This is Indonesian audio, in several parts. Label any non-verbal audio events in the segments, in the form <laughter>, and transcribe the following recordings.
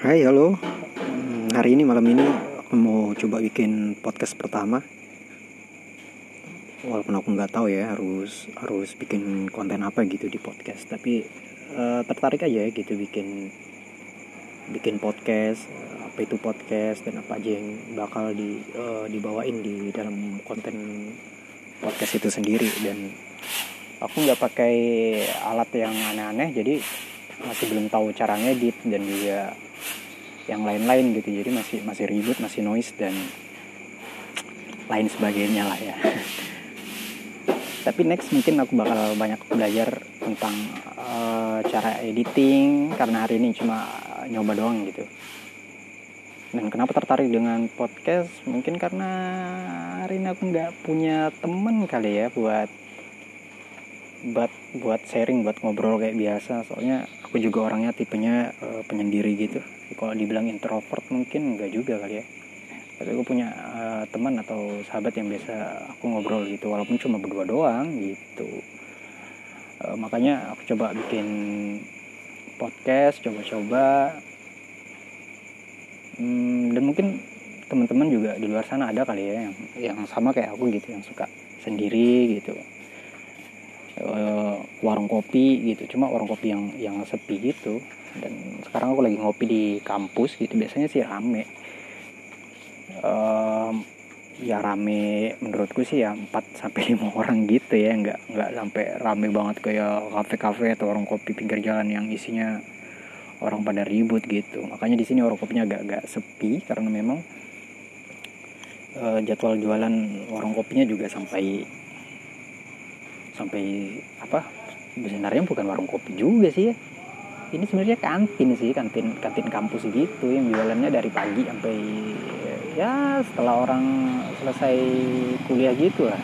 Hai halo. Hmm, Hari ini malam ini aku mau coba bikin podcast pertama. Walaupun aku nggak tahu ya harus harus bikin konten apa gitu di podcast. Tapi eh, tertarik aja ya gitu bikin bikin podcast apa itu podcast dan apa aja yang bakal di eh, dibawain di dalam konten podcast itu sendiri. Dan aku nggak pakai alat yang aneh-aneh jadi masih belum tahu cara ngedit dan juga yang lain-lain gitu. Jadi masih masih ribut masih noise dan lain sebagainya lah ya. <laughs> Tapi next mungkin aku bakal banyak belajar tentang eh, cara editing karena hari ini cuma nyoba doang gitu. Dan kenapa tertarik dengan podcast? Mungkin karena hari ini aku nggak punya temen kali ya buat buat buat sharing buat ngobrol kayak biasa. Soalnya aku juga orangnya tipenya eh, penyendiri gitu. Kalau dibilang introvert mungkin enggak juga kali ya. Tapi aku punya eh, teman atau sahabat yang biasa aku ngobrol gitu walaupun cuma berdua doang gitu. Eh, makanya aku coba bikin podcast coba-coba. Hmm, dan mungkin teman-teman juga di luar sana ada kali ya yang yang sama kayak aku gitu yang suka sendiri gitu Eh, warung kopi gitu. Cuma warung kopi yang yang sepi gitu. Dan sekarang aku lagi ngopi di kampus gitu. Biasanya sih rame. Em, ya rame menurutku sih ya 4 sampai lima <laughs> orang gitu ya. Nggak nggak sampai rame banget kayak kafe-kafe atau warung kopi pinggir jalan yang isinya orang pada ribut gitu. Makanya di sini warung kopinya agak-agak sepi karena memang eh, jadwal jualan warung kopinya juga sampai sampai apa sebenarnya bukan warung kopi juga sih ya. Ini sebenarnya kantin sih kantin kantin kampus gitu yang jualannya dari pagi sampai ya setelah orang selesai kuliah gitu lah.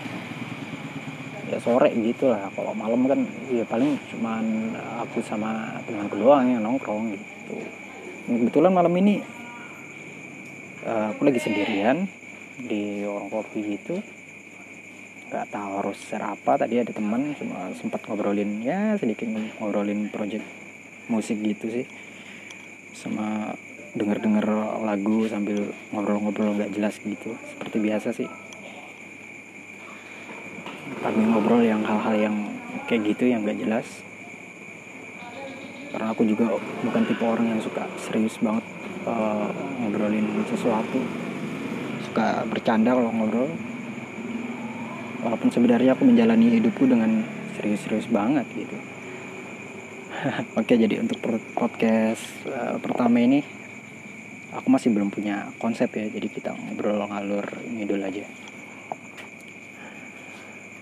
Ya sore gitu lah. Kalau malam kan ya paling cuman aku sama temanku doang yang nongkrong gitu. Kebetulan malam ini eh, aku lagi sendirian di warung kopi gitu nggak tahu harus share apa. Tadi ada teman sempat ngobrolin ya sedikit ngobrolin project musik gitu sih. Sama denger-denger lagu sambil ngobrol-ngobrol nggak jelas gitu. Seperti biasa sih. Kami ngobrol yang hal-hal yang kayak gitu yang nggak jelas. Karena aku juga bukan tipe orang yang suka serius banget eh, ngobrolin sesuatu. Suka bercanda kalau ngobrol walaupun sebenarnya aku menjalani hidupku dengan serius-serius banget gitu. <laughs> Oke jadi untuk podcast eh, pertama ini aku masih belum punya konsep ya jadi kita ngobrol ngalur ngidul aja.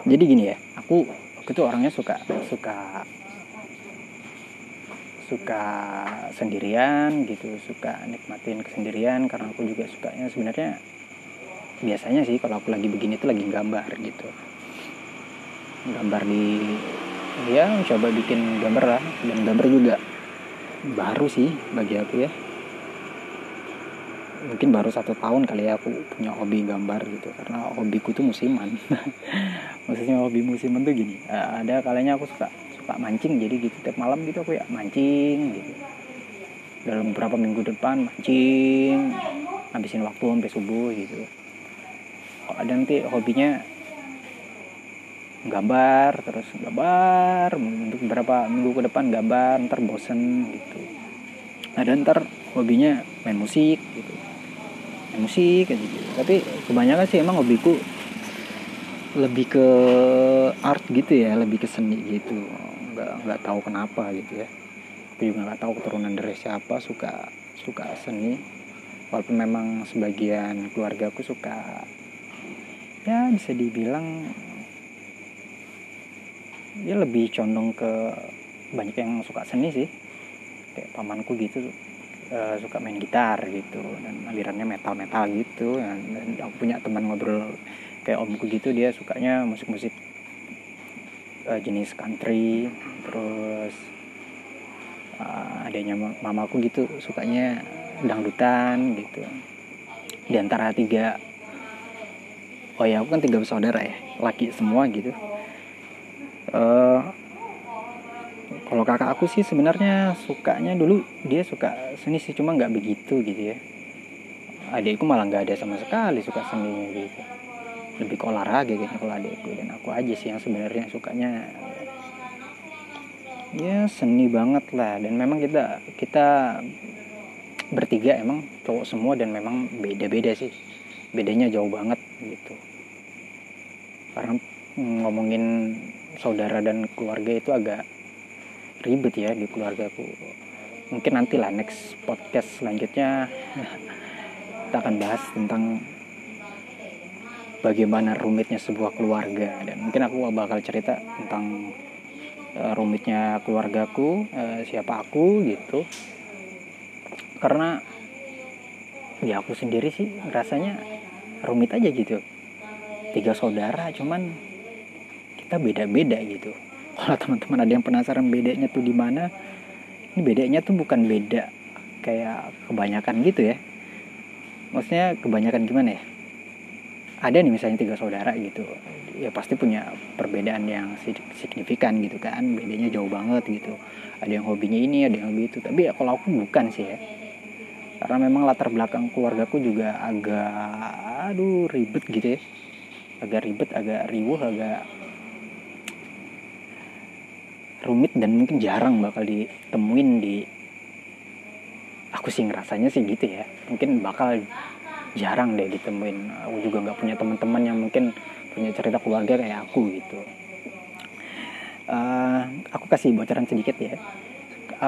Jadi gini ya aku aku tuh orangnya suka suka suka sendirian gitu suka nikmatin kesendirian karena aku juga sukanya sebenarnya biasanya sih kalau aku lagi begini tuh lagi gambar gitu. Gambar di ya coba bikin gambar lah. Dan gambar juga baru sih bagi aku ya. Mungkin baru satu tahun kali ya aku punya hobi gambar gitu. Karena hobiku tuh musiman. <laughs> Maksudnya hobi musiman tuh gini. Eh, ada kalanya aku suka suka mancing. Jadi gitu tiap malam gitu aku ya mancing gitu. Dalam beberapa minggu depan mancing habisin waktu sampai subuh gitu ada nanti hobinya gambar terus gambar untuk beberapa minggu ke depan gambar ntar bosen gitu. Ada ntar hobinya main musik gitu. Main musik aja gitu. Tapi kebanyakan sih emang hobiku lebih ke art gitu ya lebih ke seni gitu. Nggak nggak tahu kenapa gitu ya. Aku juga nggak tahu keturunan dari siapa suka suka seni. Walaupun memang sebagian keluarga aku suka ya bisa dibilang ya lebih condong ke banyak yang suka seni sih. Kayak pamanku gitu eh, suka main gitar gitu dan alirannya metal metal gitu. Dan, dan aku punya teman ngobrol kayak omku gitu dia sukanya musik musik jenis country. Terus eh, adanya ma- mamaku gitu sukanya dangdutan gitu. Di antara tiga oh ya aku kan tiga bersaudara ya laki semua gitu. Eh, kalau kakak aku sih sebenarnya sukanya dulu dia suka seni sih cuma nggak begitu gitu ya. Adikku malah nggak ada sama sekali suka seninya gitu. Lebih ke olahraga kayaknya kalau adikku dan aku aja sih yang sebenarnya sukanya. Ya seni banget lah. Dan memang kita kita bertiga emang cowok semua dan memang beda-beda sih. Bedanya jauh banget gitu. Karena ngomongin saudara dan keluarga itu agak ribet ya di keluarga aku. Mungkin nanti lah next podcast selanjutnya <laughs> kita akan bahas tentang bagaimana rumitnya sebuah keluarga. Dan mungkin aku bakal cerita tentang uh, rumitnya keluargaku uh, siapa aku gitu. Karena ya aku sendiri sih rasanya rumit aja gitu. Tiga saudara cuman kita beda-beda gitu. Kalau teman-teman ada yang penasaran bedanya tuh di mana ini bedanya tuh bukan beda kayak kebanyakan gitu ya. Maksudnya kebanyakan gimana ya? Ada nih misalnya tiga saudara gitu. Ya pasti punya perbedaan yang signifikan gitu kan. Bedanya jauh banget gitu. Ada yang hobinya ini ada yang hobi itu. Tapi ya kalau aku bukan sih ya karena memang latar belakang keluargaku juga agak aduh ribet gitu ya. Agak ribet agak riuh agak rumit dan mungkin jarang bakal ditemuin di aku sih ngerasanya sih gitu ya. Mungkin bakal jarang deh ditemuin. Aku juga nggak punya teman-teman yang mungkin punya cerita keluarga kayak aku gitu. Uh, aku kasih bocoran sedikit ya.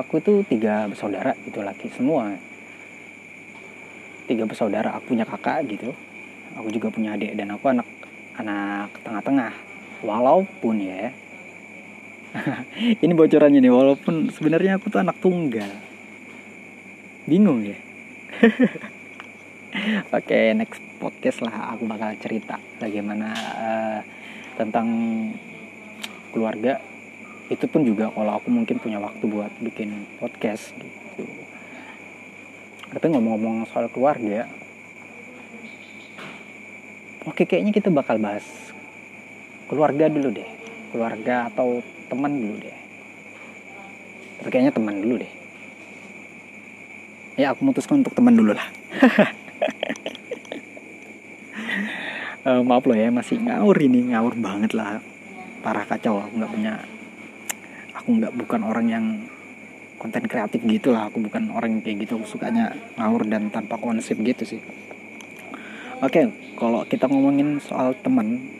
Aku tuh tiga bersaudara itu laki semua tiga bersaudara aku punya kakak gitu aku juga punya adik dan aku anak anak tengah-tengah walaupun ya <laughs> ini bocorannya nih walaupun sebenarnya aku tuh anak tunggal bingung ya <laughs> Oke, okay, next podcast lah aku bakal cerita bagaimana uh, tentang keluarga. Itu pun juga kalau aku mungkin punya waktu buat bikin podcast gitu. Tapi ngomong-ngomong soal keluarga, oke kayaknya kita bakal bahas keluarga dulu deh, keluarga atau teman dulu deh. Tapi kayaknya teman dulu deh. Ya aku memutuskan untuk teman dulu lah. uh, <laughs> maaf loh ya masih ngawur ini ngawur banget lah parah kacau aku nggak punya aku nggak bukan orang yang konten kreatif gitu lah. Aku bukan orang yang kayak gitu. Aku sukanya ngawur dan tanpa konsep gitu sih. Oke okay, kalau kita ngomongin soal teman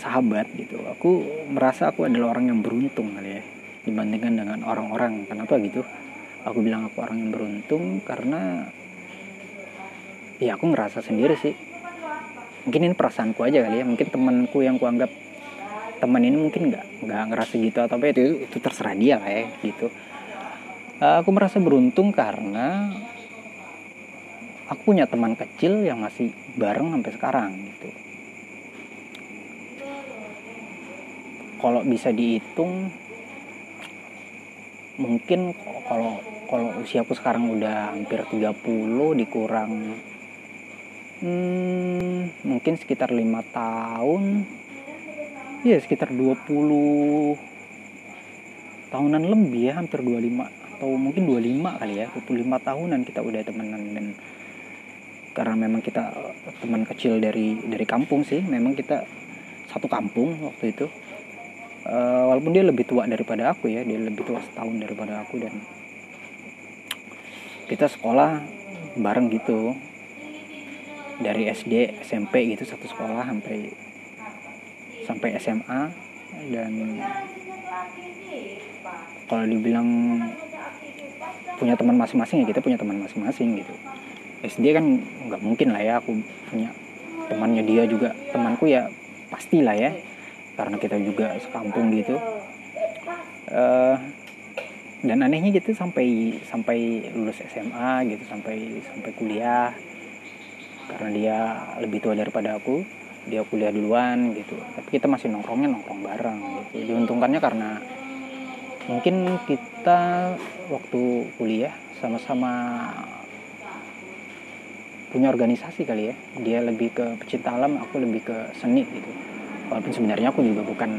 sahabat gitu aku merasa aku adalah orang yang beruntung kali ya dibandingkan dengan orang-orang. Kenapa gitu? Aku bilang aku orang yang beruntung karena ya aku ngerasa sendiri sih. Mungkin ini perasaanku aja kali ya. Mungkin temanku yang kuanggap teman ini mungkin nggak nggak ngerasa gitu tapi itu itu terserah dia lah ya gitu. Aku merasa beruntung karena aku punya teman kecil yang masih bareng sampai sekarang gitu. Kalau bisa dihitung mungkin kalau kalau usiaku sekarang udah hampir 30 dikurang hmm, mungkin sekitar lima tahun ya sekitar 20 tahunan lebih ya hampir 25 atau mungkin 25 kali ya 25 tahunan kita udah temenan. Dan karena memang kita teman kecil dari dari kampung sih memang kita satu kampung waktu itu. Uh, walaupun dia lebih tua daripada aku ya dia lebih tua setahun daripada aku dan kita sekolah bareng gitu. Dari SD SMP gitu satu sekolah sampai sampai SMA dan kalau dibilang punya teman masing-masing ya kita punya teman masing-masing gitu. SD kan nggak mungkin lah ya aku punya temannya dia juga. Temanku ya pastilah ya karena kita juga sekampung gitu. Uh, dan anehnya gitu sampai sampai lulus SMA gitu sampai sampai kuliah. Karena dia lebih tua daripada aku dia kuliah duluan gitu. Tapi kita masih nongkrongnya nongkrong bareng gitu. Diuntungkannya karena mungkin kita waktu kuliah sama-sama punya organisasi kali ya. Dia lebih ke pecinta alam aku lebih ke seni gitu. Walaupun sebenarnya aku juga bukan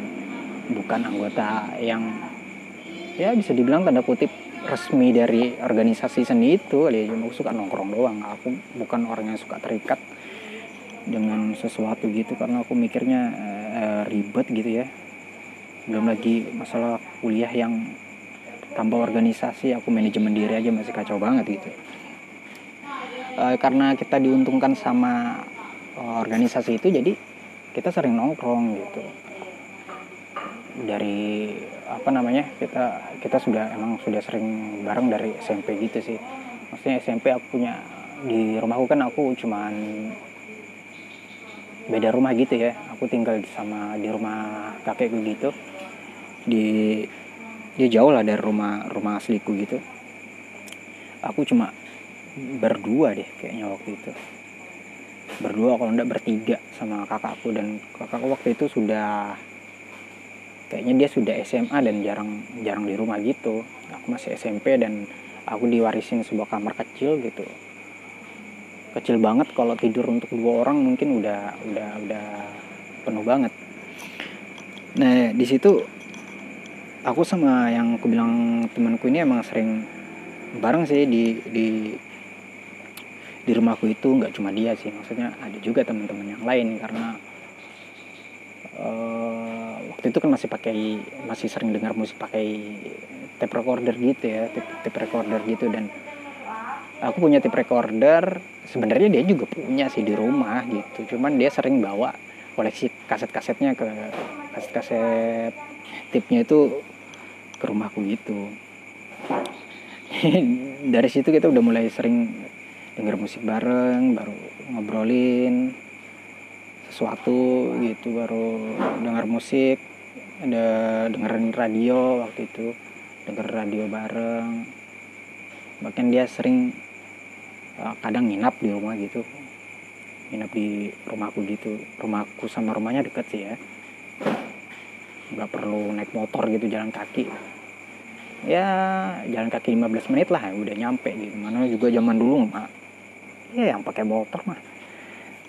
bukan anggota yang ya bisa dibilang tanda kutip resmi dari organisasi seni itu ya. Cuma aku suka nongkrong doang. Aku bukan orang yang suka terikat dengan sesuatu gitu karena aku mikirnya uh, ribet gitu ya. Belum lagi masalah kuliah yang tanpa organisasi aku manajemen diri aja masih kacau banget gitu. Uh, karena kita diuntungkan sama uh, organisasi itu jadi kita sering nongkrong gitu. Dari apa namanya kita kita sudah emang sudah sering bareng dari SMP gitu sih. Maksudnya SMP aku punya di rumahku kan aku cuman beda rumah gitu ya. Aku tinggal sama di rumah kakekku gitu. Di dia jauh lah dari rumah rumah asliku gitu. Aku cuma berdua deh kayaknya waktu itu. Berdua kalau enggak bertiga sama kakakku. Dan kakakku waktu itu sudah kayaknya dia sudah SMA dan jarang jarang di rumah gitu. Aku masih SMP dan aku diwarisin sebuah kamar kecil gitu kecil banget. Kalau tidur untuk dua orang mungkin udah udah udah penuh banget. Nah di situ aku sama yang aku bilang temanku ini emang sering bareng sih di di di rumahku itu. Nggak cuma dia sih maksudnya ada juga teman-teman yang lain. Karena uh, waktu itu kan masih pakai masih sering dengar musik pakai tape recorder gitu ya tape, tape recorder gitu. Dan aku punya tape recorder sebenarnya dia juga punya sih di rumah gitu. Cuman dia sering bawa koleksi kaset-kasetnya ke kaset-kaset tipnya itu ke rumahku gitu. <laughs> Dari situ kita udah mulai sering denger musik bareng baru ngobrolin sesuatu gitu baru dengar musik ada dengerin radio waktu itu denger radio bareng. Bahkan dia sering kadang nginap di rumah gitu. Nginap di rumahku gitu. Rumahku sama rumahnya deket sih ya. Nggak perlu naik motor gitu jalan kaki. Ya jalan kaki 15 menit lah udah nyampe gitu. Mana juga zaman dulu mah ya yang pakai motor mah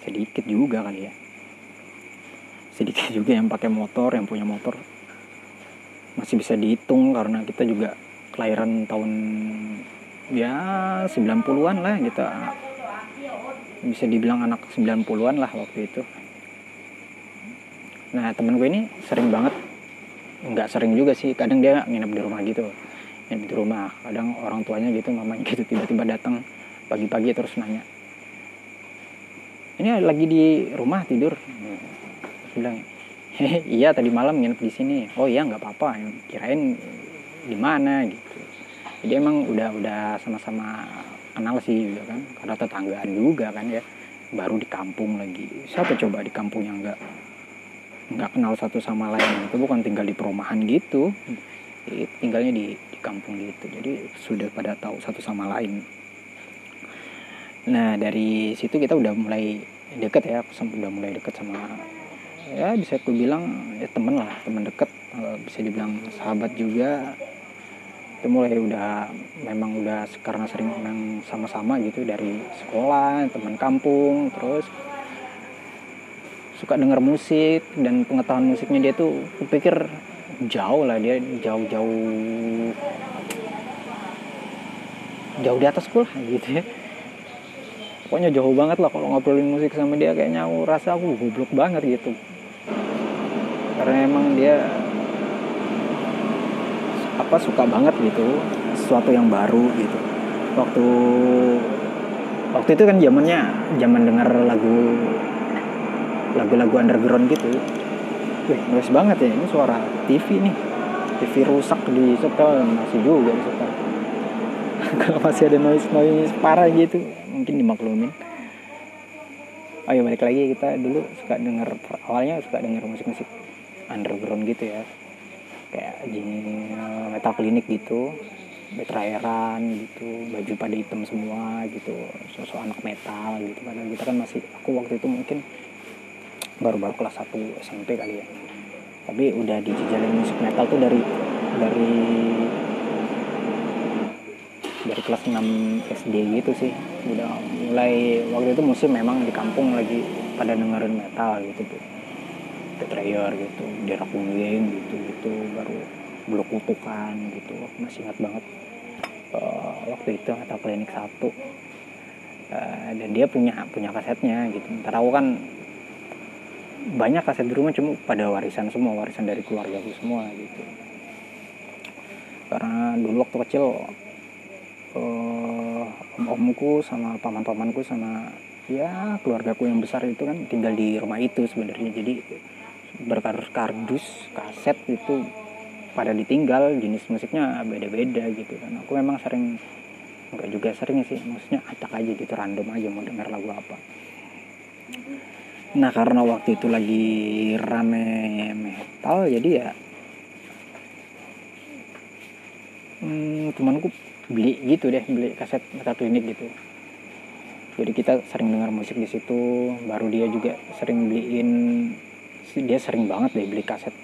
sedikit juga kali ya. Sedikit <laughs> juga yang pakai motor yang punya motor. Masih bisa dihitung karena kita juga kelahiran tahun ya 90-an lah kita bisa dibilang anak 90-an lah waktu itu. Nah temen gue ini sering banget. Nggak sering juga sih. Kadang dia nginep di rumah gitu. Nginep di rumah. Kadang orang tuanya gitu mamanya <laughs> gitu tiba-tiba datang pagi-pagi terus nanya. Ini lagi di rumah tidur? Bilang iya tadi malam nginep di sini. Oh iya nggak apa-apa. Kirain di mana? Gitu jadi emang udah udah sama-sama kenal sih juga kan. Karena tetanggaan juga kan ya. Baru di kampung lagi. Siapa coba di kampung yang nggak nggak kenal satu sama lain? Itu bukan tinggal di perumahan gitu. Tinggalnya di, di kampung gitu. Jadi sudah pada tahu satu sama lain. Nah dari situ kita udah mulai deket ya. Udah mulai deket sama ya bisa aku bilang ya temen lah temen deket. Bisa dibilang sahabat juga itu mulai udah memang udah karena sering memang sama-sama gitu dari sekolah teman kampung terus suka denger musik dan pengetahuan musiknya dia tuh kupikir jauh lah dia jauh-jauh jauh di atas lah <laughs> gitu ya. Pokoknya jauh banget lah kalau ngobrolin musik sama dia kayaknya aku rasa aku goblok banget gitu. Karena emang dia apa suka banget gitu sesuatu yang baru gitu. Waktu waktu itu kan zamannya zaman dengar lagu lagu-lagu underground gitu. Wih noise banget ya ini suara TV nih. TV rusak di setel masih juga di setel. <laughs> Kalau masih ada noise noise parah gitu mungkin dimaklumin. Ya balik lagi kita dulu suka denger awalnya suka denger musik-musik underground gitu ya kayak metal klinik gitu betrairan gitu baju pada hitam semua gitu sosok anak metal gitu. Padahal kita kan masih aku waktu itu mungkin baru-baru kelas 1 SMP kali ya. Tapi udah dijejalin musik metal tuh dari dari dari kelas 6 SD gitu sih. Udah mulai waktu itu musim memang di kampung lagi pada dengerin metal gitu tuh Betrayer gitu Derak Wing gitu gitu baru blok kutukan gitu. Masih ingat banget uh, waktu itu atau klinik satu. Uh, dan dia punya punya kasetnya gitu. Ntar aku kan banyak kaset di rumah cuma pada warisan semua warisan dari keluarga aku semua gitu. Karena dulu waktu kecil uh, om-omku sama paman-pamanku sama ya keluargaku yang besar itu kan tinggal di rumah itu sebenarnya. Jadi berkardus kaset itu pada ditinggal jenis musiknya beda-beda gitu kan. Aku memang sering enggak juga sering sih maksudnya acak aja gitu random aja mau denger lagu apa. Nah karena waktu itu lagi rame metal jadi ya hmm, temanku beli gitu deh beli kaset metal klinik gitu. Jadi kita sering dengar musik di situ baru dia juga sering beliin dia sering banget deh beli kaset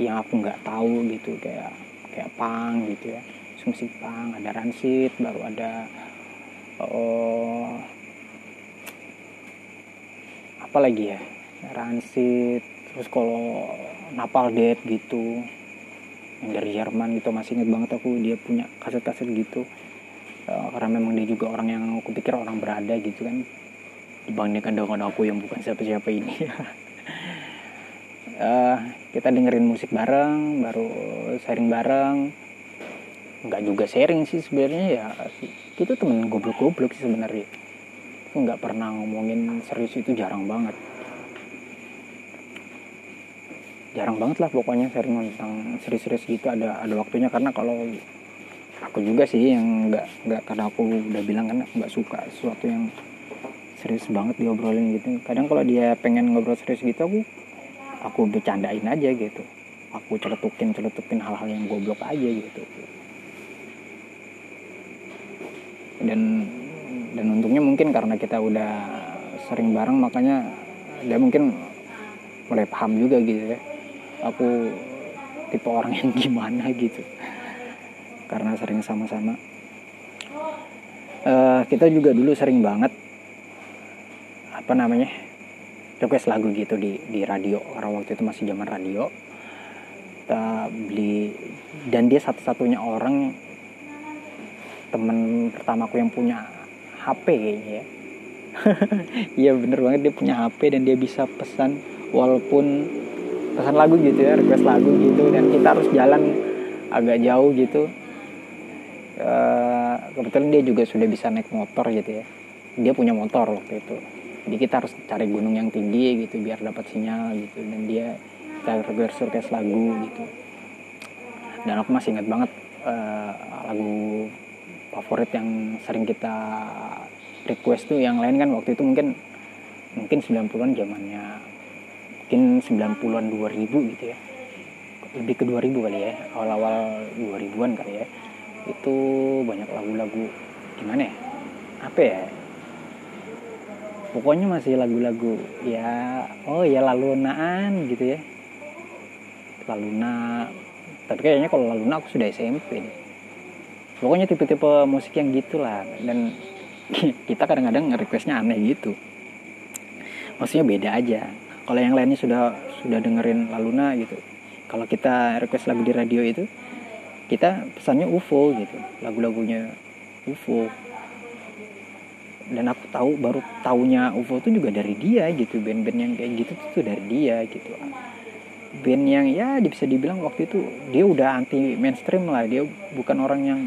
yang aku nggak tahu gitu kayak kayak pang gitu ya. Musik pang ada ransit baru ada oh apa lagi ya? Rancid terus kalau Napal Dead gitu yang dari Jerman gitu masih inget banget aku dia punya kaset-kaset gitu. Uh, karena memang dia juga orang yang aku pikir orang berada gitu kan. Dibandingkan dengan aku yang bukan siapa-siapa ini <laughs> uh, kita dengerin musik bareng baru sharing bareng. Nggak juga sharing sih sebenarnya ya. Itu temen goblok-goblok sih sebenarnya. Nggak pernah ngomongin serius itu jarang banget. Jarang banget lah pokoknya sering tentang serius-serius gitu ada ada waktunya. Karena kalau aku juga sih yang nggak nggak karena aku udah bilang kan nggak suka sesuatu yang serius banget diobrolin gitu. Kadang kalau dia pengen ngobrol serius gitu aku aku bercandain aja gitu. Aku celetukin celetukin hal-hal yang goblok aja gitu. Dan dan untungnya mungkin karena kita udah sering bareng makanya dia mungkin mulai paham juga gitu ya. Aku tipe orang yang <laughs> gimana gitu. Karena sering sama-sama. Uh, kita juga dulu sering banget apa namanya request lagu gitu di di radio karena waktu itu masih zaman radio. Kita beli dan dia satu-satunya orang temen pertamaku yang punya HP kayaknya ya. <laughs> Iya bener banget dia punya HP dan dia bisa pesan walaupun pesan lagu gitu ya request lagu gitu dan kita harus jalan agak jauh gitu. Uh, kebetulan dia juga sudah bisa naik motor gitu ya. Dia punya motor waktu itu jadi kita harus cari gunung yang tinggi gitu biar dapat sinyal gitu. Dan dia kita request lagu gitu. Dan aku masih ingat banget uh, lagu favorit yang sering kita request tuh yang lain kan waktu itu mungkin mungkin 90-an zamannya. Mungkin 90-an 2000 gitu ya. Lebih ke 2000 kali ya awal-awal 2000-an kali ya. Itu banyak lagu-lagu gimana ya? Apa ya pokoknya masih lagu-lagu ya oh ya lalunaan gitu ya. Laluna tapi kayaknya kalau laluna aku sudah SMP deh. Pokoknya tipe-tipe musik yang gitulah dan <laughs> kita kadang-kadang requestnya aneh gitu. Maksudnya beda aja. Kalau yang lainnya sudah sudah dengerin Laluna gitu kalau kita request lagu di radio itu kita pesannya UFO gitu lagu-lagunya UFO dan aku tahu baru taunya UFO itu juga dari dia gitu. Band-band yang kayak gitu tuh dari dia gitu. Band yang ya bisa dibilang waktu itu dia udah anti mainstream lah. Dia bukan orang yang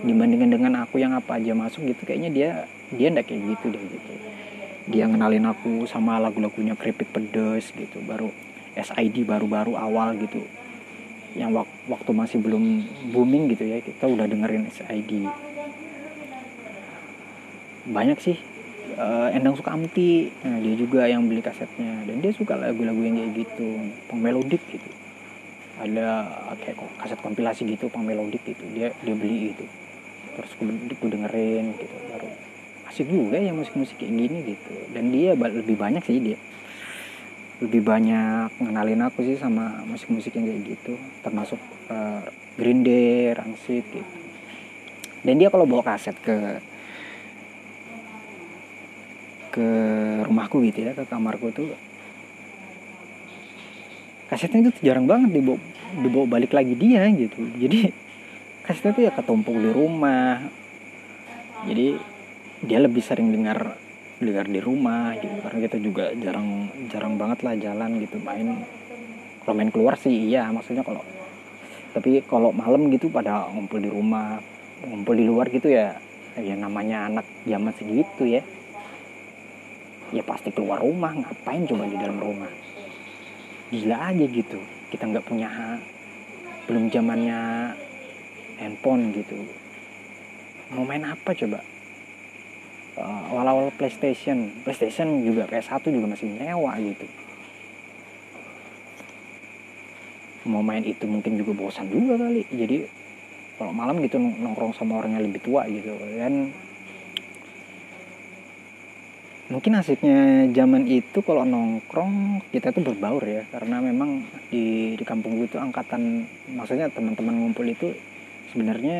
dibandingkan dengan aku yang apa aja masuk gitu. Kayaknya dia dia ndak kayak gitu deh gitu. Dia ngenalin aku sama lagu-lagunya keripik pedes gitu. Baru SID baru-baru awal gitu. Yang wak waktu masih belum booming gitu ya. Kita udah dengerin SID banyak sih. Uh, Endang Sukamti nah dia juga yang beli kasetnya. Dan dia suka lagu-lagu yang kayak gitu. Pengmelodik gitu. Ada kayak kaset kompilasi gitu pengmelodik gitu. Dia dia beli itu terus gue dengerin gitu. Baru asik juga ya musik-musik kayak gini gitu. Dan dia lebih banyak sih dia. Lebih banyak ngenalin aku sih sama musik-musik yang kayak gitu. Termasuk uh, Green Day, Rancid gitu. Dan dia kalau bawa kaset ke ke rumahku gitu ya ke kamarku tuh. Kasetnya itu jarang banget dibawa dibawa balik lagi dia gitu. Jadi kasetnya tuh ya ketumpuk di rumah. Jadi dia lebih sering dengar dengar di rumah gitu. Karena kita juga jarang jarang banget lah jalan gitu main. Kalau main keluar sih iya maksudnya kalau tapi kalau malam gitu pada ngumpul di rumah ngumpul di luar gitu ya ya namanya anak zaman segitu ya ya pasti keluar rumah ngapain coba di dalam rumah? Gila aja gitu kita nggak punya belum zamannya handphone gitu. Mau main apa coba? Uh, awal-awal PlayStation PlayStation juga PS1 juga masih nyewa gitu. Mau main itu mungkin juga bosan juga kali. Jadi kalau malam gitu nongkrong sama orang yang lebih tua gitu dan mungkin asiknya zaman itu kalau nongkrong kita tuh berbaur ya. Karena memang di di kampung gue itu angkatan maksudnya teman-teman ngumpul itu sebenarnya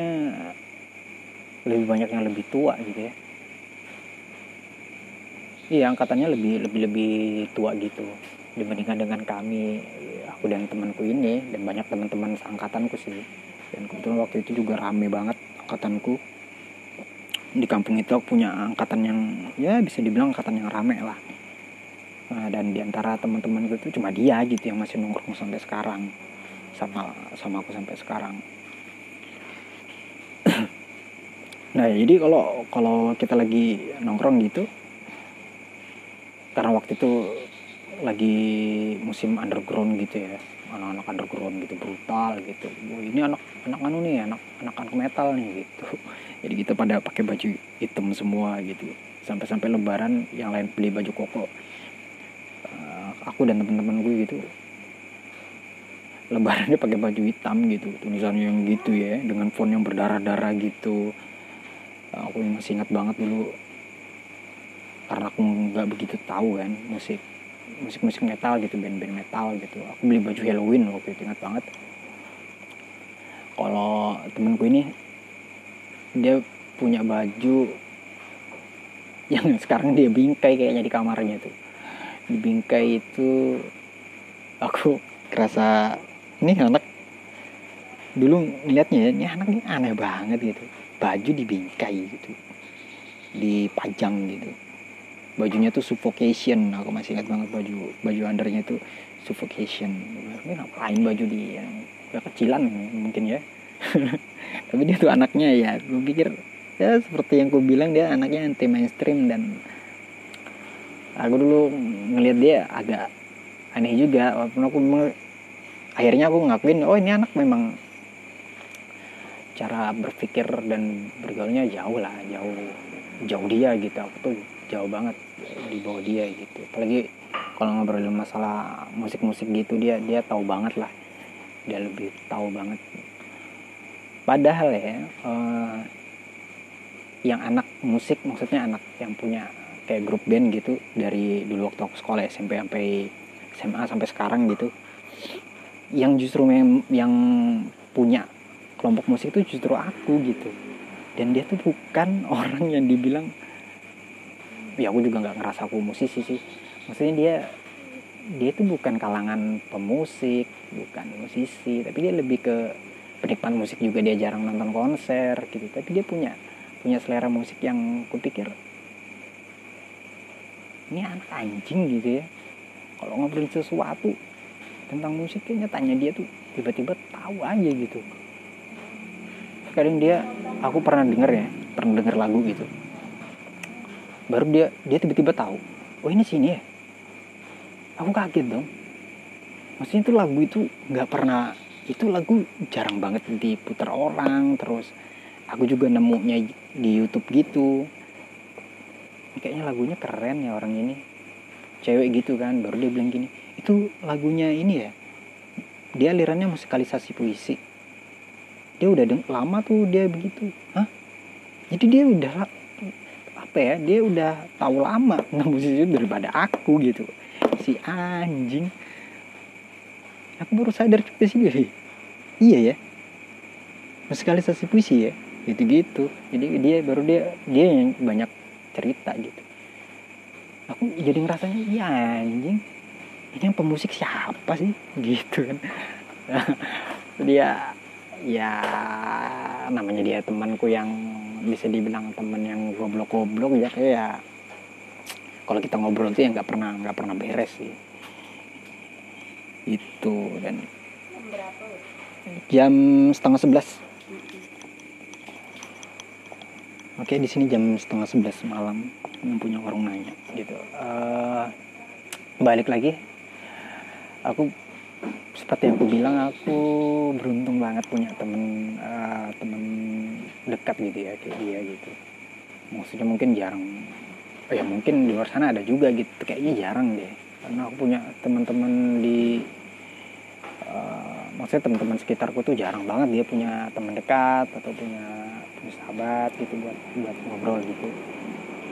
lebih banyak yang lebih tua gitu ya. Iya angkatannya lebih lebih lebih tua gitu dibandingkan dengan kami aku dan temanku ini dan banyak teman-teman seangkatanku sih. Dan kebetulan waktu itu juga rame banget angkatanku di kampung itu aku punya angkatan yang ya bisa dibilang angkatan yang rame lah. Nah, dan di antara teman-teman itu cuma dia gitu yang masih nongkrong sampai sekarang. Sama sama aku sampai sekarang. <clears throat> Nah jadi kalau kalau kita lagi nongkrong gitu karena waktu itu lagi musim underground gitu ya anak-anak underground gitu brutal gitu. Wah, ini anak anak anu nih anak anak anak metal nih gitu. <laughs> Jadi kita pada pakai baju hitam semua gitu. Sampai-sampai lebaran yang lain beli baju koko. Uh, aku dan teman-teman gue gitu. Lebarannya pakai baju hitam gitu tulisannya yang gitu ya dengan font yang berdarah-darah gitu. Uh, aku masih ingat banget dulu. Karena aku nggak begitu tahu kan musik musik-musik metal gitu band-band metal gitu. Aku beli baju Halloween waktu itu ingat banget. Kalau temenku ini dia punya baju yang <laughs> sekarang dia bingkai kayaknya di kamarnya tuh. Di bingkai itu aku kerasa ini anak dulu ngeliatnya ya ini anak ini aneh banget gitu. Baju dibingkai gitu dipajang gitu bajunya tuh suffocation. Aku masih ingat banget baju baju undernya tuh suffocation. Ini ngapain baju di yang kecilan mungkin ya. <laughs> Tapi dia tuh anaknya ya gue pikir ya seperti yang gue bilang dia anaknya anti mainstream dan aku dulu ngelihat dia agak aneh juga. Walaupun aku akhirnya aku ngakuin oh ini anak memang cara berpikir dan bergaulnya jauh lah jauh jauh dia gitu. Aku tuh jauh banget di bawah dia gitu. Apalagi kalau ngobrolin masalah musik-musik gitu dia dia tahu banget lah. Dia lebih tahu banget. Padahal ya uh, yang anak musik maksudnya anak yang punya kayak grup band gitu dari dulu waktu aku sekolah SMP sampai SMA sampai sekarang gitu yang justru yang, yang punya kelompok musik itu justru aku gitu. Dan dia tuh bukan <laughs> orang yang dibilang ya aku juga nggak ngerasa aku musisi sih. Maksudnya dia dia itu bukan kalangan pemusik bukan musisi tapi dia lebih ke penikmat musik juga. Dia jarang nonton konser gitu tapi dia punya punya selera musik yang kupikir ini anak anjing gitu ya. Kalau ngobrolin sesuatu tentang musik kayaknya tanya dia tuh tiba-tiba tahu aja gitu. Kadang dia aku pernah denger ya pernah denger lagu gitu baru dia dia tiba-tiba tahu oh ini sini ya? Aku kaget dong. Maksudnya itu lagu itu nggak pernah itu lagu jarang banget diputar orang terus aku juga nemunya di YouTube gitu. Kayaknya lagunya keren ya orang ini. Cewek gitu kan baru dia bilang gini itu lagunya ini ya? Dia alirannya musikalisasi puisi. Dia udah lama tuh dia begitu. Hah? Jadi dia udah apa ya dia udah tahu lama tentang musisi itu daripada aku gitu. Si anjing. Aku baru sadar juga sih iya ya. Musikalisasi puisi ya gitu gitu jadi dia baru dia dia yang banyak cerita gitu. Aku jadi ngerasanya iya anjing. Ini yang pemusik siapa sih? Gitu kan. <laughs> Dia ya namanya dia temanku yang bisa dibilang teman yang goblok-goblok ya kayak ya kalau kita ngobrol tuh ya nggak pernah nggak pernah beres sih. Itu dan jam setengah sebelas. Oke di sini jam setengah sebelas malam yang punya warung nanya gitu. Uh, balik lagi. Aku seperti yang aku bilang aku beruntung banget punya temen uh, temen dekat gitu ya kayak dia gitu. Maksudnya mungkin jarang. Oh ya mungkin di luar sana ada juga gitu. Kayaknya jarang deh. Karena aku punya teman-teman di uh, maksudnya teman-teman sekitarku tuh jarang banget dia punya teman dekat atau punya punya sahabat gitu buat buat ngobrol gitu.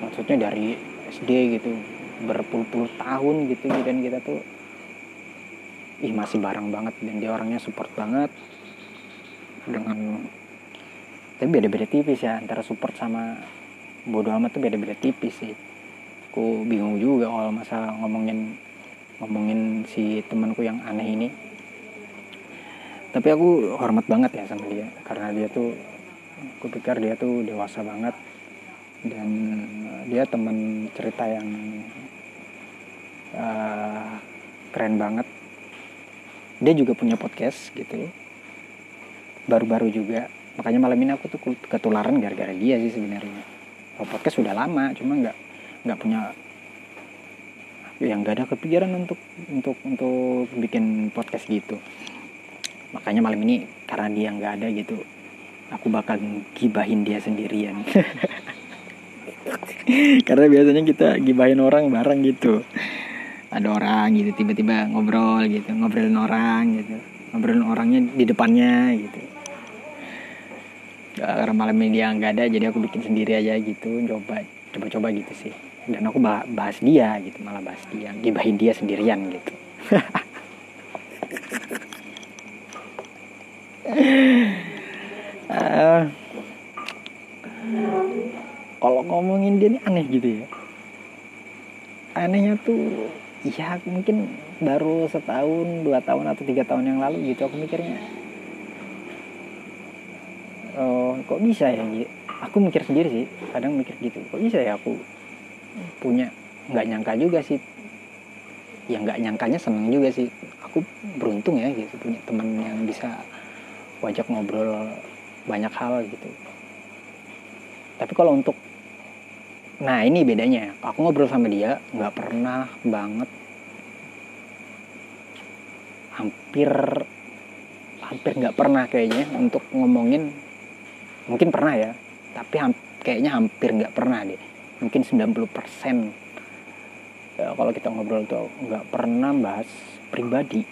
Maksudnya dari SD gitu berpuluh-puluh tahun gitu dan kita tuh ih masih bareng banget. Dan dia orangnya support banget dengan tapi beda-beda tipis ya antara support sama bodoh amat tuh beda-beda tipis sih. Aku bingung juga kalau masalah ngomongin ngomongin si temanku yang aneh ini. Tapi aku hormat banget ya sama dia karena dia tuh aku pikir dia tuh dewasa banget. Dan dia teman cerita yang uh, keren banget. Dia juga punya podcast gitu baru-baru juga makanya malam ini aku tuh ketularan gara-gara dia sih sebenarnya. Oh, podcast sudah lama cuma nggak nggak punya yang nggak ada kepikiran untuk untuk untuk bikin podcast gitu. Makanya malam ini karena dia nggak ada gitu aku bakal gibahin dia sendirian. <laughs> Karena biasanya kita gibahin orang bareng gitu. Ada orang gitu tiba-tiba ngobrol gitu ngobrolin orang gitu ngobrolin orangnya di depannya gitu karena malam ini dia nggak ada jadi aku bikin sendiri aja gitu coba coba-coba gitu sih. Dan aku bahas dia gitu malah bahas dia gibahin dia sendirian gitu. Uh, <laughs> kalau ngomongin dia ini aneh gitu ya. Anehnya tuh ya mungkin baru setahun dua tahun atau tiga tahun yang lalu gitu aku mikirnya oh kok bisa ya aku mikir sendiri sih kadang mikir gitu. Kok bisa ya aku punya nggak nyangka juga sih. Yang nggak nyangkanya seneng juga sih. Aku beruntung ya gitu punya teman yang bisa wajak ngobrol banyak hal gitu. Tapi kalau untuk nah ini bedanya. Aku ngobrol sama dia nggak pernah banget. Hampir hampir nggak pernah kayaknya untuk ngomongin mungkin pernah ya tapi ham, kayaknya hampir nggak pernah deh. Mungkin 90% ya, kalau kita ngobrol tuh nggak pernah bahas pribadi.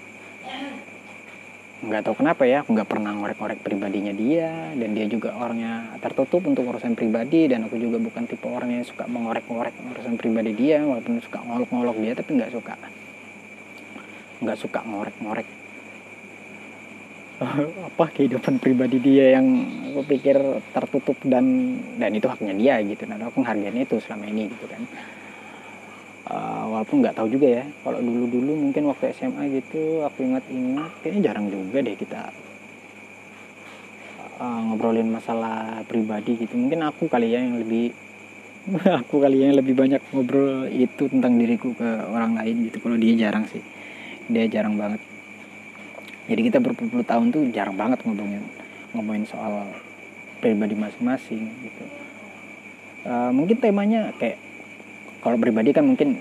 Nggak tahu kenapa ya aku nggak pernah ngorek-ngorek pribadinya dia dan dia juga orangnya tertutup untuk urusan pribadi dan aku juga bukan tipe orang yang suka mengorek-ngorek urusan pribadi dia walaupun suka ngolok-ngolok dia tapi nggak suka. Nggak suka ngorek-ngorek <laughs> apa kehidupan pribadi dia yang aku pikir tertutup dan dan itu haknya dia gitu. Dan aku menghargai itu selama ini gitu kan. Uh, walaupun nggak tahu juga ya kalau dulu dulu mungkin waktu SMA gitu aku ingat-ingat kayaknya jarang juga deh kita uh, ngobrolin masalah pribadi gitu. Mungkin aku kali ya yang lebih <laughs> aku kali ya yang lebih banyak ngobrol itu tentang diriku ke orang lain gitu. Kalau dia jarang sih. Dia jarang banget jadi kita berpuluh-puluh tahun tuh jarang banget ngomongin ngomongin soal pribadi masing-masing gitu. Uh, mungkin temanya kayak kalau pribadi kan mungkin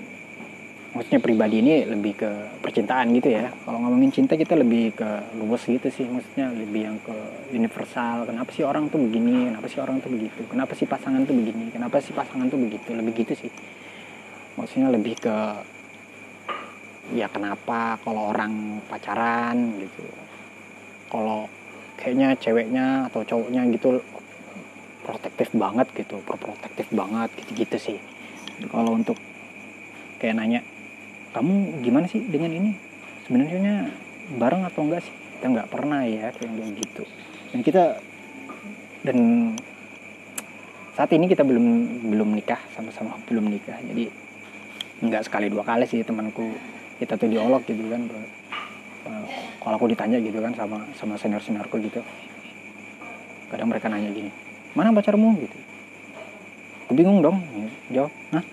maksudnya pribadi ini lebih ke percintaan gitu ya. Kalau ngomongin cinta kita lebih ke luas gitu sih maksudnya lebih yang ke universal. Kenapa sih orang tuh begini? Kenapa sih orang tuh begitu? Kenapa sih pasangan tuh begini? Kenapa sih pasangan tuh begitu? Lebih gitu sih. Maksudnya lebih ke ya kenapa kalau orang pacaran gitu? Kalau kayaknya ceweknya atau cowoknya gitu protektif banget gitu protektif banget gitu-gitu sih. Kalau untuk kayak nanya kamu gimana sih dengan ini? Sebenarnya bareng atau enggak sih? Kita nggak pernah ya kayak gitu. Dan kita dan saat ini kita belum belum nikah sama-sama belum nikah. Jadi nggak sekali dua kali sih temanku kita tuh diolok gitu kan uh, kalau aku ditanya gitu kan sama sama senior seniorku gitu. Kadang mereka nanya gini mana pacarmu? gitu. Aku bingung dong jawab nah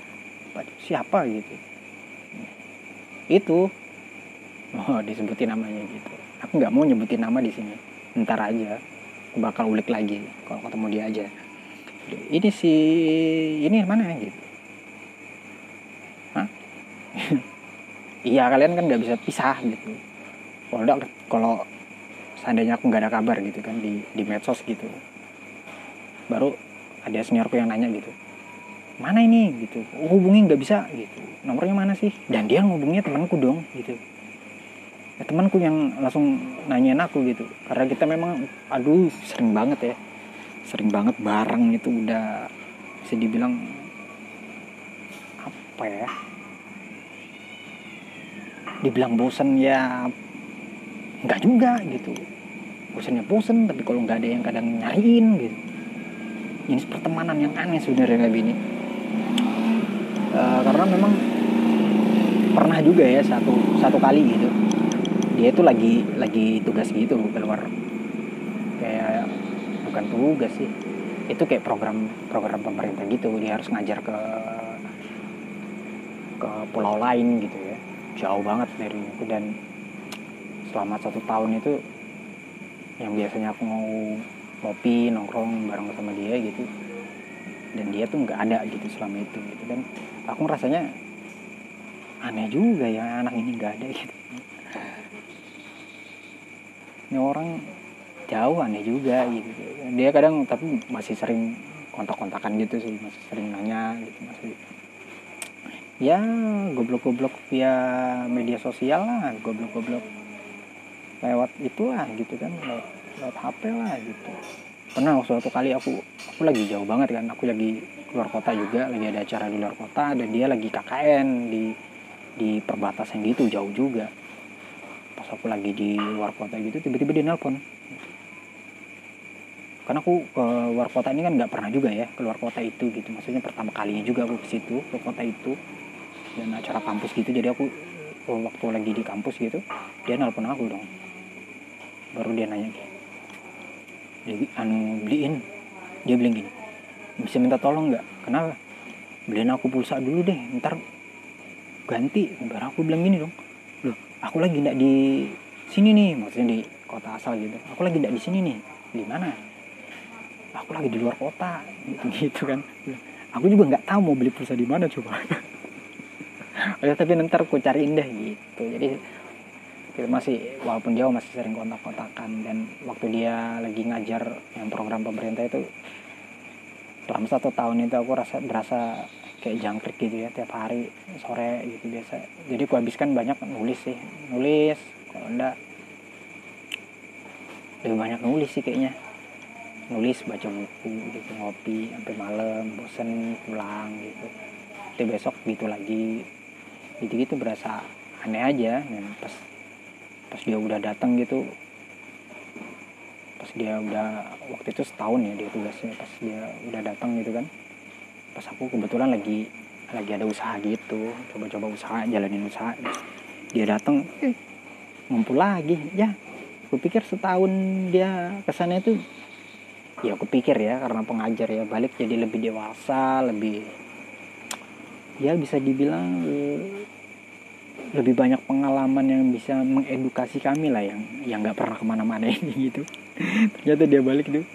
siapa? gitu. Itu. Oh disebutin namanya gitu. Aku nggak mau nyebutin nama di sini. Ntar aja. Aku bakal ulik lagi kalau ketemu dia aja. Ini si ini mana gitu iya kalian kan nggak bisa pisah gitu. Kalau kalau seandainya aku nggak ada kabar gitu kan di di medsos gitu. Baru ada seniorku yang nanya gitu mana ini? gitu. Oh, hubungi nggak bisa? gitu. Nomornya mana sih? Dan dia ngubungnya temanku dong gitu. Ya, temanku yang langsung nanyain aku gitu. Karena kita memang aduh sering banget ya. Sering banget bareng itu udah bisa dibilang apa ya dibilang bosen ya nggak juga gitu. Bosannya bosen tapi kalau nggak ada yang kadang nyariin gitu. Ini pertemanan yang aneh sebenarnya kayak ini uh, karena memang pernah juga ya satu satu kali gitu. Dia itu lagi lagi tugas gitu keluar. Kayak bukan tugas sih. Itu kayak program program pemerintah gitu. Dia harus ngajar ke ke pulau lain gitu jauh banget dari itu dan selama satu tahun itu yang biasanya aku mau ngopi nongkrong bareng sama dia gitu dan dia tuh nggak ada gitu selama itu gitu. Dan aku rasanya aneh juga ya anak ini nggak ada gitu. Ini orang jauh aneh juga gitu. Dia kadang tapi masih sering kontak-kontakan gitu sih masih sering nanya gitu masih ya goblok-goblok via media sosial lah goblok-goblok lewat itu lah gitu kan lewat, lewat HP lah gitu. Pernah suatu kali aku aku lagi jauh banget kan aku lagi keluar kota juga lagi ada acara di luar kota dan dia lagi KKN di di perbatasan gitu jauh juga. Pas aku lagi di luar kota gitu tiba-tiba dia nelpon. Karena aku ke luar kota ini kan nggak pernah juga ya keluar kota itu gitu. Maksudnya pertama kalinya juga aku ke situ ke kota itu dan acara kampus gitu. Jadi aku waktu lagi di kampus gitu dia nelpon aku dong. Baru dia nanya. Dia anu beliin. Dia bilang gini bisa minta tolong nggak? Kenapa? Beliin aku pulsa dulu deh ntar ganti. Baru aku bilang gini dong. Loh aku lagi nggak di sini nih maksudnya di kota asal gitu. Aku lagi nggak di sini nih di mana? Aku lagi di luar kota gitu, <laughs> gitu kan aku juga nggak tahu mau beli pulsa di mana coba <laughs> ya tapi nanti aku cariin deh gitu. Jadi kita masih walaupun jauh masih sering kontak-kontakan. Dan waktu dia lagi ngajar yang program pemerintah itu selama satu tahun itu aku rasa berasa kayak jangkrik gitu ya tiap hari sore gitu biasa. Jadi aku habiskan banyak nulis sih. Nulis kalau enggak lebih banyak nulis sih kayaknya. Nulis baca buku gitu ngopi sampai malam bosen pulang gitu. Tapi besok gitu lagi gitu gitu berasa aneh aja. Dan pas pas dia udah datang gitu pas dia udah waktu itu setahun ya dia tugasnya pas dia udah datang gitu kan. Pas aku kebetulan lagi lagi ada usaha gitu coba-coba usaha jalanin usaha. Dia datang eh, ngumpul lagi. Ya aku pikir setahun dia ke sana itu ya aku pikir ya karena pengajar ya balik jadi lebih dewasa lebih ya bisa dibilang lebih banyak pengalaman yang bisa mengedukasi kami lah yang yang nggak pernah ke mana-mana ini <laughs> gitu. Ternyata dia balik tuh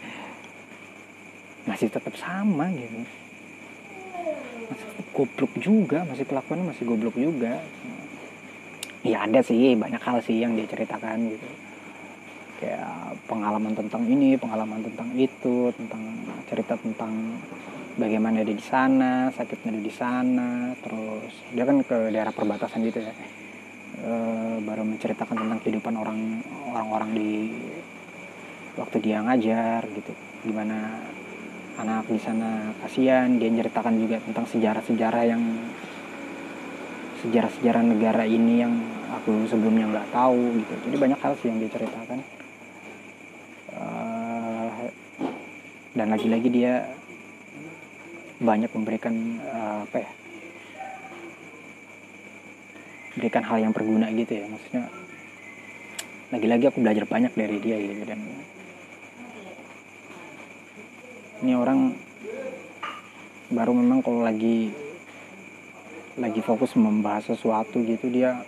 masih tetap sama gitu. Masih goblok juga masih kelakuannya masih goblok juga. Ya ada sih banyak hal sih yang dia ceritakan gitu. Kayak pengalaman tentang ini pengalaman tentang itu tentang cerita tentang bagaimana dia di sana sakitnya dia di sana terus dia kan ke daerah perbatasan gitu ya. E, baru menceritakan tentang kehidupan orang orang-orang di waktu dia ngajar gitu. Gimana anak di sana kasihan. Dia menceritakan juga tentang sejarah-sejarah yang sejarah-sejarah negara ini yang aku sebelumnya nggak tahu gitu. Jadi banyak hal sih yang dia ceritakan uh, dan lagi-lagi dia banyak memberikan uh, apa ya berikan hal yang berguna gitu ya. Maksudnya lagi-lagi aku belajar banyak dari dia gitu dan ini orang baru memang kalau lagi lagi fokus membahas sesuatu gitu dia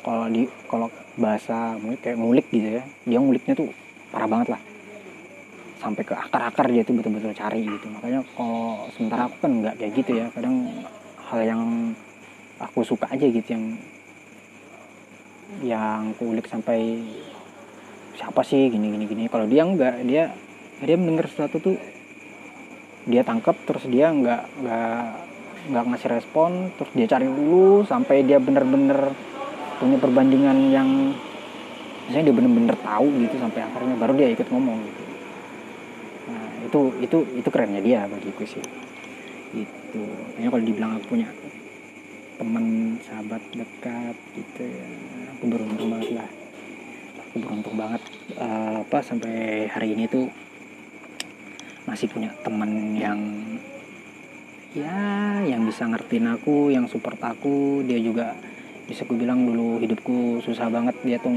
kalau di kalau bahasa kayak ngulik gitu ya dia nguliknya tuh parah banget lah sampai ke akar-akar dia tuh betul-betul cari gitu. Makanya kalau sementara aku kan nggak kayak gitu ya. Kadang hal yang aku suka aja gitu yang yang kulik sampai siapa sih gini gini gini. Kalau dia enggak dia dia mendengar sesuatu tuh dia tangkap terus dia nggak nggak nggak ngasih respon terus dia cari dulu sampai dia bener-bener punya perbandingan yang misalnya dia bener-bener tahu gitu sampai akhirnya baru dia ikut ngomong gitu itu itu itu kerennya dia bagiku sih. Itu kayaknya kalau dibilang aku punya teman sahabat dekat gitu ya aku beruntung banget lah. Aku beruntung banget uh, apa sampai hari ini tuh masih punya teman yang ya yang bisa ngertiin aku yang support aku. Dia juga bisa aku bilang dulu hidupku susah banget dia tuh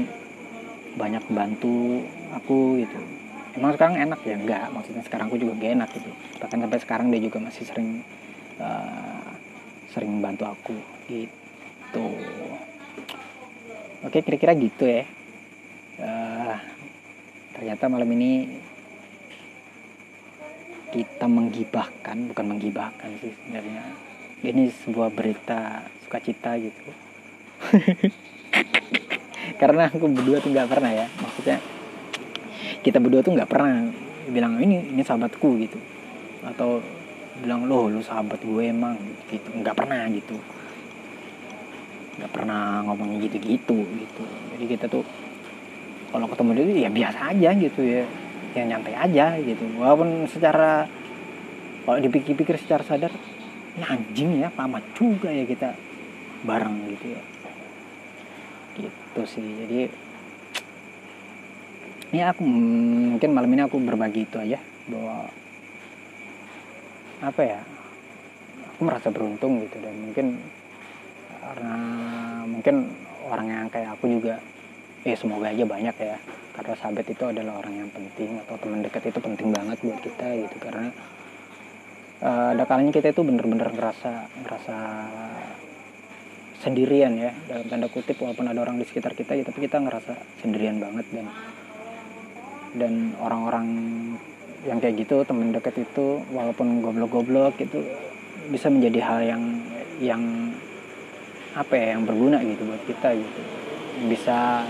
banyak bantu aku gitu emang sekarang enak ya? Enggak. Maksudnya sekarang aku juga gak enak gitu. Bahkan sampai sekarang dia juga masih sering uh, sering bantu aku gitu. Oke kira-kira gitu ya. Uh, ternyata malam ini kita menggibahkan bukan menggibahkan sih sebenarnya. Ini sebuah berita sukacita gitu. <laughs> Karena aku berdua tuh nggak pernah ya. Maksudnya kita berdua tuh nggak pernah bilang ini ini sahabatku gitu. Atau bilang loh lu sahabat gue emang gitu. Nggak pernah gitu. Nggak pernah ngomongnya gitu-gitu gitu. Jadi kita tuh kalau ketemu dia ya biasa aja gitu ya. Yang nyantai aja gitu. Walaupun secara kalau dipikir-pikir secara sadar anjing ya lama juga ya kita bareng gitu ya. Gitu sih. Jadi ini aku mungkin malam ini aku berbagi itu aja bahwa apa ya aku merasa beruntung gitu dan mungkin karena mungkin orang yang kayak aku juga ya semoga aja banyak ya karena sahabat itu adalah orang yang penting atau teman dekat itu penting banget buat kita gitu karena uh, ada kalanya kita itu bener-bener ngerasa ngerasa sendirian ya dalam tanda kutip walaupun ada orang di sekitar kita ya tapi kita ngerasa sendirian banget dan dan orang-orang yang kayak gitu teman dekat itu walaupun goblok-goblok itu bisa menjadi hal yang yang apa ya yang berguna gitu buat kita gitu. Bisa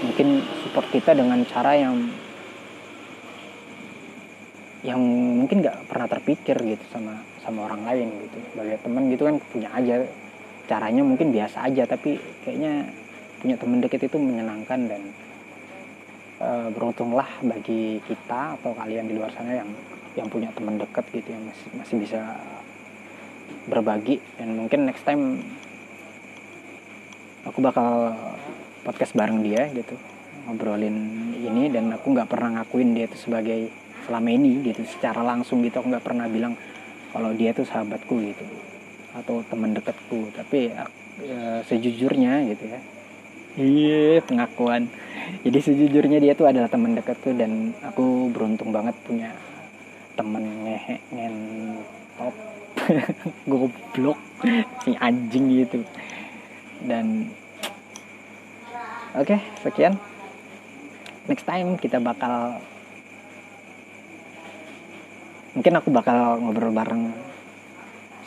mungkin support kita dengan cara yang yang mungkin nggak pernah terpikir gitu sama sama orang lain gitu. Sebagai teman gitu kan punya aja caranya mungkin biasa aja tapi kayaknya punya teman dekat itu menyenangkan dan e, beruntunglah bagi kita atau kalian di luar sana yang yang punya teman dekat gitu yang masih masih bisa berbagi. Dan mungkin next time aku bakal podcast bareng dia gitu ngobrolin ini. Dan aku nggak pernah ngakuin dia itu sebagai selama ini gitu secara langsung gitu. Aku nggak pernah bilang kalau dia itu sahabatku gitu atau teman dekatku. Tapi e, sejujurnya gitu ya iya pengakuan. Jadi sejujurnya dia tuh adalah teman dekatku dan aku beruntung banget punya temen ngehe top <laughs> goblok si anjing gitu. Dan oke okay, sekian. Next time kita bakal mungkin aku bakal ngobrol bareng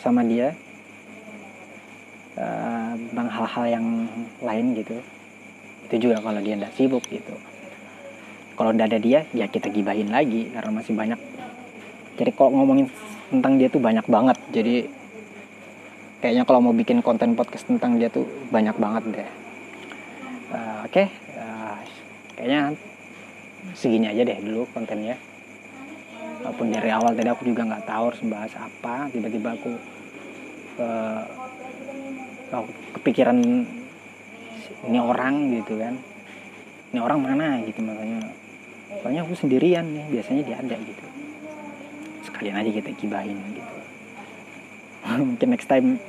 sama dia uh, tentang hal-hal yang lain gitu itu juga kalau dia tidak sibuk gitu. Kalau udah ada dia ya kita gibahin lagi karena masih banyak. Jadi kalau ngomongin tentang dia tuh banyak banget. Jadi kayaknya kalau mau bikin konten podcast tentang dia tuh banyak banget deh. Uh, oke okay. uh, kayaknya segini aja deh dulu kontennya. Walaupun dari awal tadi aku juga nggak tahu harus bahas apa. Tiba-tiba aku uh, kepikiran ini orang gitu kan. Ini orang mana gitu makanya. Soalnya aku sendirian nih biasanya dia ada gitu. Sekalian aja kita kibahin gitu. <laughs> Mungkin next time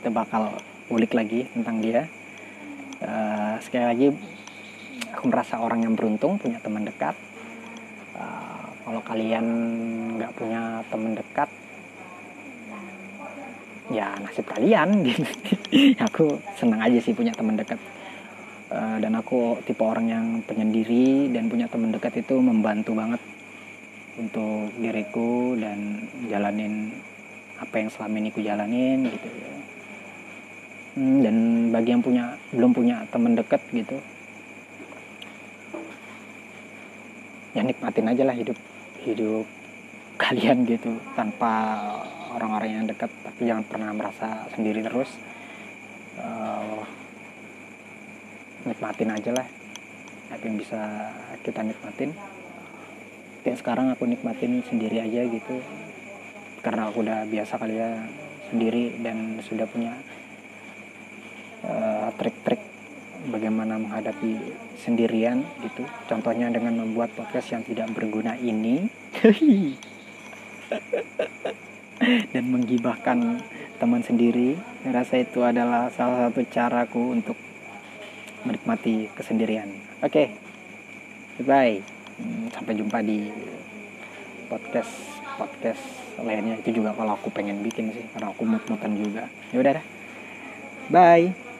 kita bakal ulik lagi tentang dia. Uh, sekali lagi aku merasa orang yang beruntung punya teman dekat. Uh, kalau kalian nggak punya teman dekat ya nasib kalian gitu. <laughs> Aku senang aja sih punya teman dekat. Uh, dan aku tipe orang yang penyendiri dan punya teman dekat itu membantu banget untuk diriku dan jalanin apa yang selama ini ku jalanin gitu. Hmm, dan bagi yang punya belum punya teman dekat gitu ya nikmatin aja lah hidup hidup <laughs> kalian gitu tanpa orang-orang yang dekat tapi jangan pernah merasa sendiri terus. Uh, nikmatin aja lah. Apa yang bisa kita nikmatin? Kayak sekarang aku nikmatin sendiri aja gitu. Karena aku udah biasa kali ya sendiri dan sudah punya uh, trik-trik bagaimana menghadapi sendirian gitu. Contohnya dengan membuat podcast yang tidak berguna ini <laughs> dan menggibahkan teman sendiri. Rasa itu adalah salah satu caraku untuk menikmati kesendirian. Oke okay. bye hmm, sampai jumpa di podcast podcast lainnya. Itu juga kalau aku pengen bikin sih karena aku mut-mutan juga. Ya udah bye